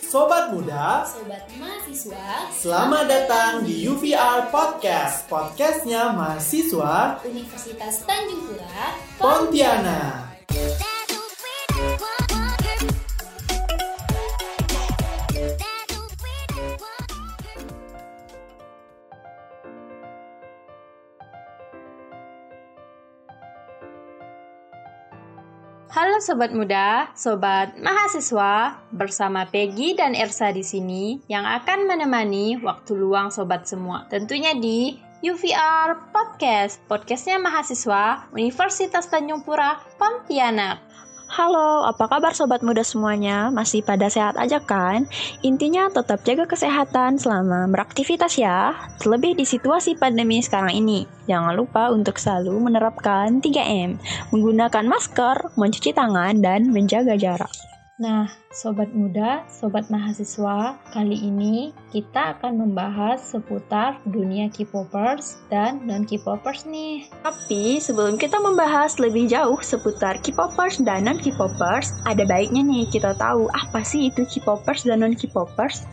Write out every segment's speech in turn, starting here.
Sobat muda, Sobat mahasiswa selamat datang di UVR Podcast. Podcastnya mahasiswa Universitas Tanjung Pura Pontianak. Halo sobat muda, sobat mahasiswa, bersama Peggy dan Ersa di sini yang akan menemani waktu luang sobat semua. Tentunya di UVR Podcast, podcastnya mahasiswa Universitas Tanjung Pura Pontianak. Halo, apa kabar sobat muda semuanya? Masih pada sehat aja kan? Intinya tetap jaga kesehatan selama beraktivitas ya, terlebih di situasi pandemi sekarang ini. Jangan lupa untuk selalu menerapkan 3M, menggunakan masker, mencuci tangan, dan menjaga jarak. Nah, sobat muda, sobat mahasiswa, kali ini kita akan membahas seputar dunia K-popers dan non K-popers nih. Tapi sebelum kita membahas lebih jauh seputar K-popers dan non K-popers, ada baiknya nih kita tahu apa sih itu K-popers dan non K-popers.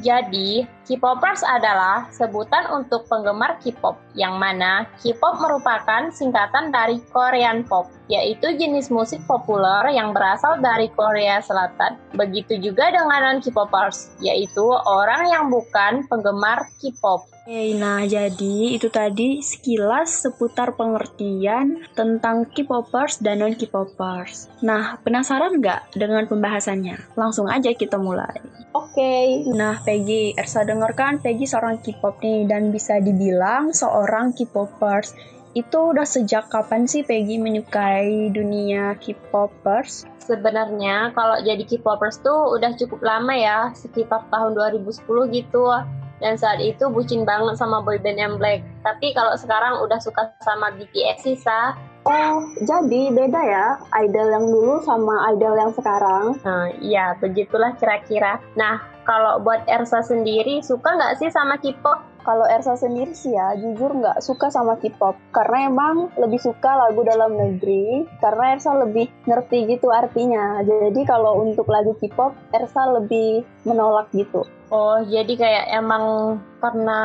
Jadi, K-popers adalah sebutan untuk penggemar K-pop, yang mana K-pop merupakan singkatan dari Korean pop, yaitu jenis musik populer yang berasal dari Korea Selatan. Begitu juga dengan non-K-popers, yaitu orang yang bukan penggemar K-pop. Oke, nah jadi itu tadi sekilas seputar pengertian tentang K-popers dan non K-popers. Nah, penasaran nggak dengan pembahasannya? Langsung aja kita mulai. Oke, nah Peggy, Ersa dengarkan Peggy seorang K-pop nih dan bisa dibilang seorang K-popers. Itu udah sejak kapan sih Peggy menyukai dunia K-popers? Sebenarnya kalau jadi K-popers tuh udah cukup lama ya, sekitar tahun 2010 gitu. Dan saat itu bucin banget sama boyband yang Black. Tapi kalau sekarang udah suka sama BTS sih, Sa. Oh, jadi beda ya idol yang dulu sama idol yang sekarang. Nah, iya, begitulah kira-kira. Nah, kalau buat Ersa sendiri, suka nggak sih sama K-pop? Kalau Ersa sendiri sih ya, jujur nggak suka sama K-pop. Karena emang lebih suka lagu dalam negeri, karena Ersa lebih ngerti gitu artinya. Jadi kalau untuk lagu K-pop, Ersa lebih menolak gitu. Oh, jadi kayak emang karena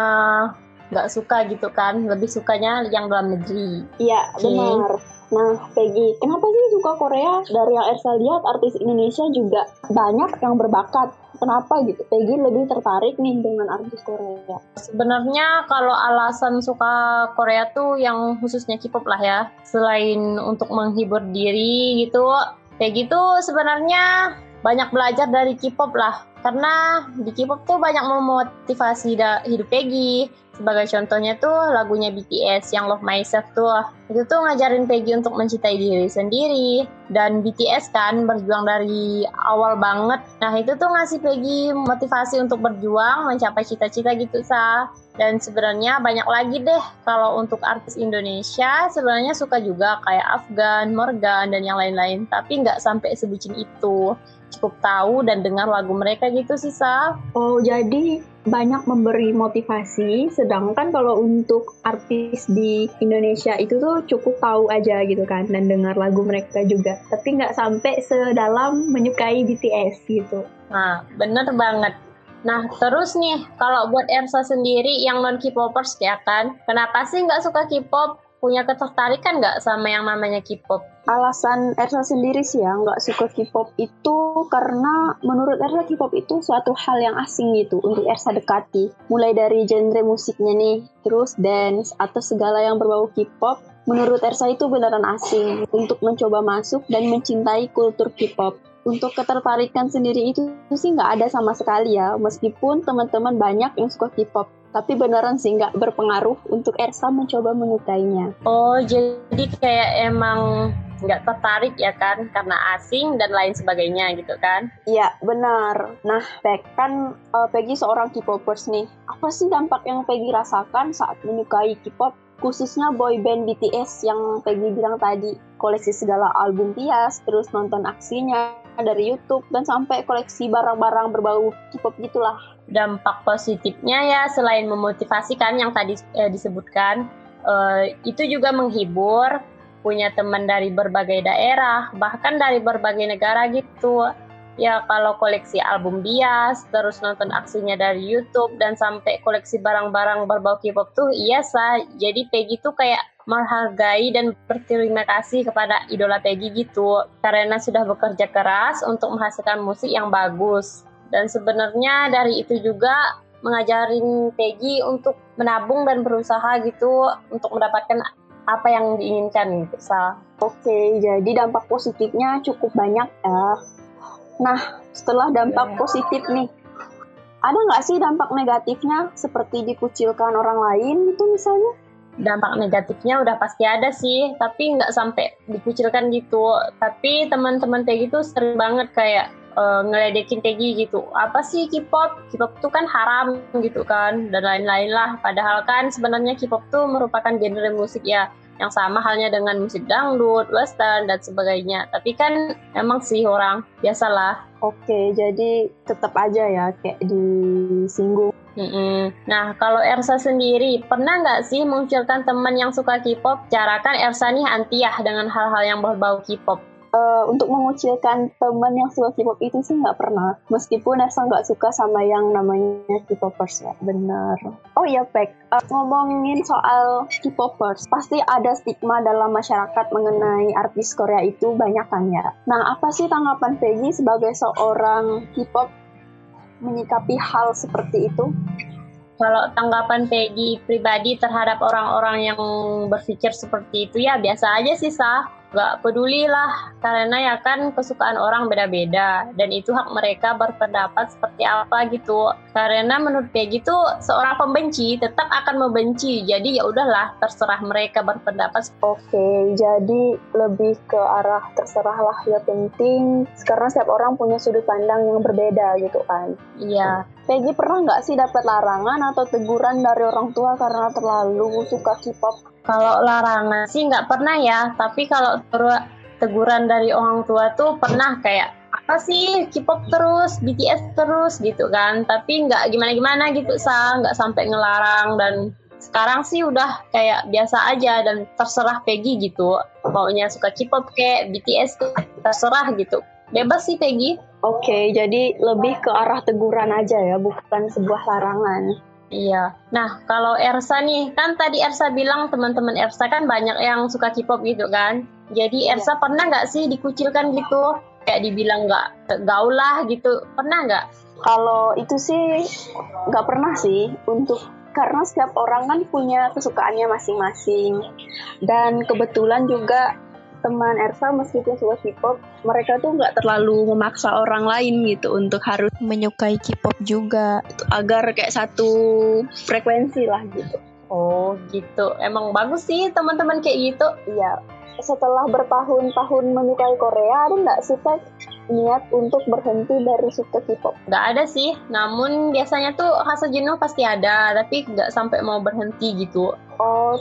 nggak suka gitu kan, lebih sukanya yang dalam negeri. Iya, Oke. benar. Nah, Peggy, kenapa sih suka Korea? Dari yang Ersa lihat, artis Indonesia juga banyak yang berbakat. Kenapa gitu? Peggy lebih tertarik nih dengan artis Korea. Sebenarnya kalau alasan suka Korea tuh yang khususnya K-pop lah ya. Selain untuk menghibur diri gitu, kayak gitu sebenarnya banyak belajar dari K-pop lah. Karena di K-pop tuh banyak memotivasi hidup Peggy. Sebagai contohnya tuh lagunya BTS yang Love Myself tuh. Itu tuh ngajarin Peggy untuk mencintai diri sendiri. Dan BTS kan berjuang dari awal banget. Nah itu tuh ngasih Peggy motivasi untuk berjuang, mencapai cita-cita gitu sah. Dan sebenarnya banyak lagi deh kalau untuk artis Indonesia sebenarnya suka juga kayak Afgan, Morgan dan yang lain-lain. Tapi nggak sampai sebucin itu. Cukup tahu dan dengar lagu mereka gitu sih Sa. Oh, jadi banyak memberi motivasi, sedangkan kalau untuk artis di Indonesia itu tuh cukup tahu aja gitu kan, dan dengar lagu mereka juga. Tapi nggak sampai sedalam menyukai BTS gitu. Nah, bener banget. Nah, terus nih, kalau buat Ersa sendiri yang non K-popers ya kan, kenapa sih nggak suka K-pop? Punya ketertarikan nggak sama yang namanya K-pop? Alasan Ersa sendiri sih ya nggak suka K-pop itu karena menurut Ersa K-pop itu suatu hal yang asing gitu untuk Ersa dekati. Mulai dari genre musiknya nih, terus dance atau segala yang berbau K-pop, menurut Ersa itu beneran asing untuk mencoba masuk dan mencintai kultur K-pop. Untuk ketertarikan sendiri itu sih nggak ada sama sekali ya, meskipun teman-teman banyak yang suka K-pop. Tapi beneran sih nggak berpengaruh untuk Ersa mencoba menyukainya. Oh, jadi kayak emang nggak tertarik ya kan, karena asing dan lain sebagainya gitu kan? Iya, benar. Nah, Peg, kan uh, Peggy seorang K-popers nih. Apa sih dampak yang Peggy rasakan saat menyukai K-pop? Khususnya boyband BTS yang Peggy bilang tadi. Koleksi segala album Tias, terus nonton aksinya dari YouTube, dan sampai koleksi barang-barang berbau K-pop gitulah. Dampak positifnya ya selain memotivasi kan yang tadi eh, disebutkan, eh, itu juga menghibur, punya teman dari berbagai daerah, bahkan dari berbagai negara gitu. Ya kalau koleksi album bias, terus nonton aksinya dari YouTube dan sampai koleksi barang-barang berbau K-pop tuh iya sah. Jadi Peggy tuh kayak menghargai dan berterima kasih kepada idola Peggy gitu karena sudah bekerja keras untuk menghasilkan musik yang bagus. Dan sebenarnya dari itu juga mengajarin Peggy untuk menabung dan berusaha gitu untuk mendapatkan apa yang diinginkan gitu Sa. Oke, jadi dampak positifnya cukup banyak ya. Nah, setelah dampak positif nih, ada nggak sih dampak negatifnya seperti dikucilkan orang lain gitu misalnya? Dampak negatifnya udah pasti ada sih tapi nggak sampai dikucilkan gitu tapi teman-teman kayak gitu sering banget kayak uh, ngeledekin Peggy gitu. Apa sih K-pop? K-pop tuh kan haram gitu kan dan lain-lain lah. Padahal kan sebenarnya K-pop tuh merupakan genre musik ya yang sama halnya dengan musik dangdut, western dan sebagainya. Tapi kan emang sih orang biasalah. Oke, jadi tetap aja ya kayak disinggung. Mm-mm. Nah, kalau Ersa sendiri, pernah nggak sih munculkan teman yang suka K-pop? Cara kan Ersa nih antiah dengan hal-hal yang berbau K-pop uh, untuk mengucilkan teman yang suka K-pop itu sih nggak pernah. Meskipun Esa nggak suka sama yang namanya K-popers ya, benar. Oh iya, Pek. Uh, ngomongin soal K-popers, pasti ada stigma dalam masyarakat mengenai artis Korea itu banyak kan ya. Nah, apa sih tanggapan Peggy sebagai seorang K-pop menyikapi hal seperti itu? Kalau tanggapan Peggy pribadi terhadap orang-orang yang berpikir seperti itu ya biasa aja sih sah Gak peduli lah, karena ya kan kesukaan orang beda-beda dan itu hak mereka berpendapat seperti apa gitu. Karena menurut Peggy tuh seorang pembenci tetap akan membenci, jadi ya udahlah terserah mereka berpendapat. Oke, jadi lebih ke arah terserah lah ya penting. Sekarang setiap orang punya sudut pandang yang berbeda gitu kan. Iya. Peggy pernah nggak sih dapat larangan atau teguran dari orang tua karena terlalu suka K-pop? Kalau larangan sih nggak pernah ya, tapi kalau teguran dari orang tua tuh pernah kayak apa sih K-pop terus, BTS terus gitu kan. Tapi nggak gimana-gimana gitu sa, nggak sampai ngelarang dan sekarang sih udah kayak biasa aja dan terserah Peggy gitu. Maunya suka K-pop kayak BTS terserah gitu. Bebas sih Peggy. Oke, jadi lebih ke arah teguran aja ya, bukan sebuah larangan. Iya. Nah, kalau Ersa nih, kan tadi Ersa bilang teman-teman Ersa kan banyak yang suka K-pop gitu kan. Jadi iya. Ersa pernah nggak sih dikucilkan gitu? Kayak dibilang nggak gaul lah gitu. Pernah nggak? Kalau itu sih nggak pernah sih. Untuk karena setiap orang kan punya kesukaannya masing-masing. Dan kebetulan juga teman Ersa meskipun suka K-pop, mereka tuh nggak terlalu memaksa orang lain gitu untuk harus menyukai K-pop juga, agar kayak satu frekuensi lah gitu. Oh gitu, emang bagus sih teman-teman kayak gitu. Iya. Setelah bertahun-tahun menyukai Korea, ada nggak sih Tek, niat untuk berhenti dari suka K-pop? Nggak ada sih, namun biasanya tuh rasa jenuh pasti ada, tapi nggak sampai mau berhenti gitu. Oh,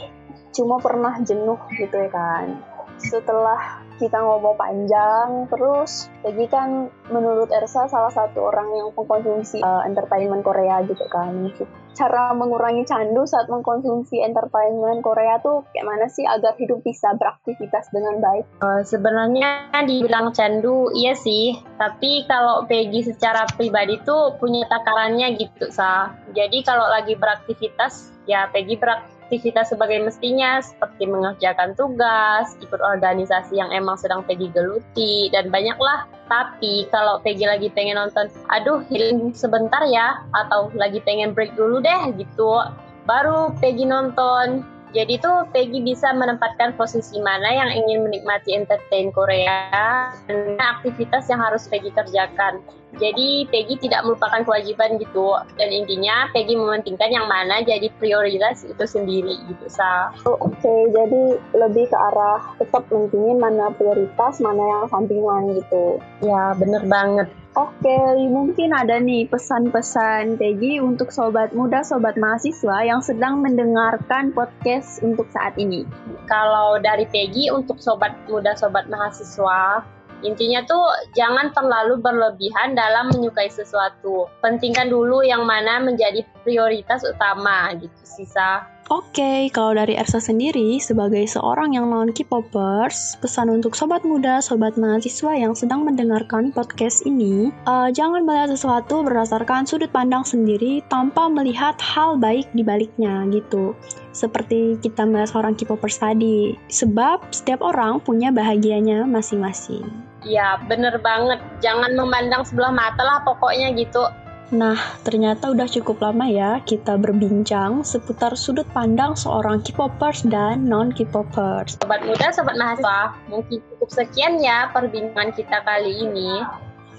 cuma pernah jenuh gitu ya kan? Setelah kita ngomong panjang terus Peggy kan menurut Ersa salah satu orang yang mengkonsumsi uh, entertainment Korea gitu kan cara mengurangi candu saat mengkonsumsi entertainment Korea tuh kayak mana sih agar hidup bisa beraktivitas dengan baik? Uh, sebenarnya dibilang candu iya sih, tapi kalau Peggy secara pribadi tuh punya takarannya gitu sa. Jadi kalau lagi beraktivitas ya Peggy berak aktivitas sebagai mestinya seperti mengerjakan tugas, ikut organisasi yang emang sedang Peggy geluti dan banyaklah. Tapi kalau Peggy lagi pengen nonton, aduh healing sebentar ya atau lagi pengen break dulu deh gitu, baru Peggy nonton jadi tuh Peggy bisa menempatkan posisi mana yang ingin menikmati entertain Korea dan aktivitas yang harus Peggy kerjakan. Jadi Peggy tidak melupakan kewajiban gitu dan intinya Peggy mementingkan yang mana jadi prioritas itu sendiri gitu sa. Oh, Oke, okay. jadi lebih ke arah tetap mentingin mana prioritas, mana yang sampingan gitu. Ya bener banget. Oke, mungkin ada nih pesan-pesan Peggy untuk sobat muda, sobat mahasiswa yang sedang mendengarkan podcast untuk saat ini. Kalau dari Peggy untuk sobat muda, sobat mahasiswa, intinya tuh jangan terlalu berlebihan dalam menyukai sesuatu. Pentingkan dulu yang mana menjadi prioritas utama gitu sisa. Oke, kalau dari Ersa sendiri, sebagai seorang yang non K-popers, pesan untuk sobat muda, sobat mahasiswa yang sedang mendengarkan podcast ini, uh, jangan melihat sesuatu berdasarkan sudut pandang sendiri tanpa melihat hal baik di baliknya gitu. Seperti kita melihat seorang K-popers tadi, sebab setiap orang punya bahagianya masing-masing. Ya, bener banget. Jangan memandang sebelah mata lah pokoknya gitu. Nah, ternyata udah cukup lama ya kita berbincang seputar sudut pandang seorang K-popers dan non-K-popers. Sobat muda, sobat mahasiswa, mungkin cukup sekian ya perbincangan kita kali ini.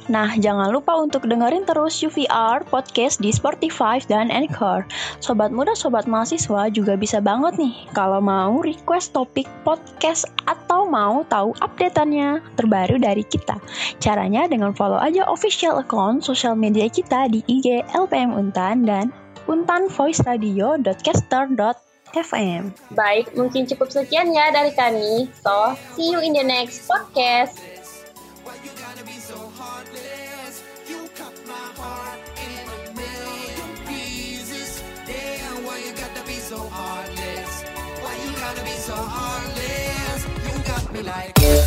Nah, jangan lupa untuk dengerin terus UVR podcast di Spotify dan Anchor. Sobat muda, sobat mahasiswa juga bisa banget nih kalau mau request topik podcast atau mau tahu updateannya terbaru dari kita. Caranya dengan follow aja official account sosial media kita di IG LPM Untan dan untanvoiceradio.caster.fm. Baik, mungkin cukup sekian ya dari kami. So, see you in the next podcast. These are our days. You got me like.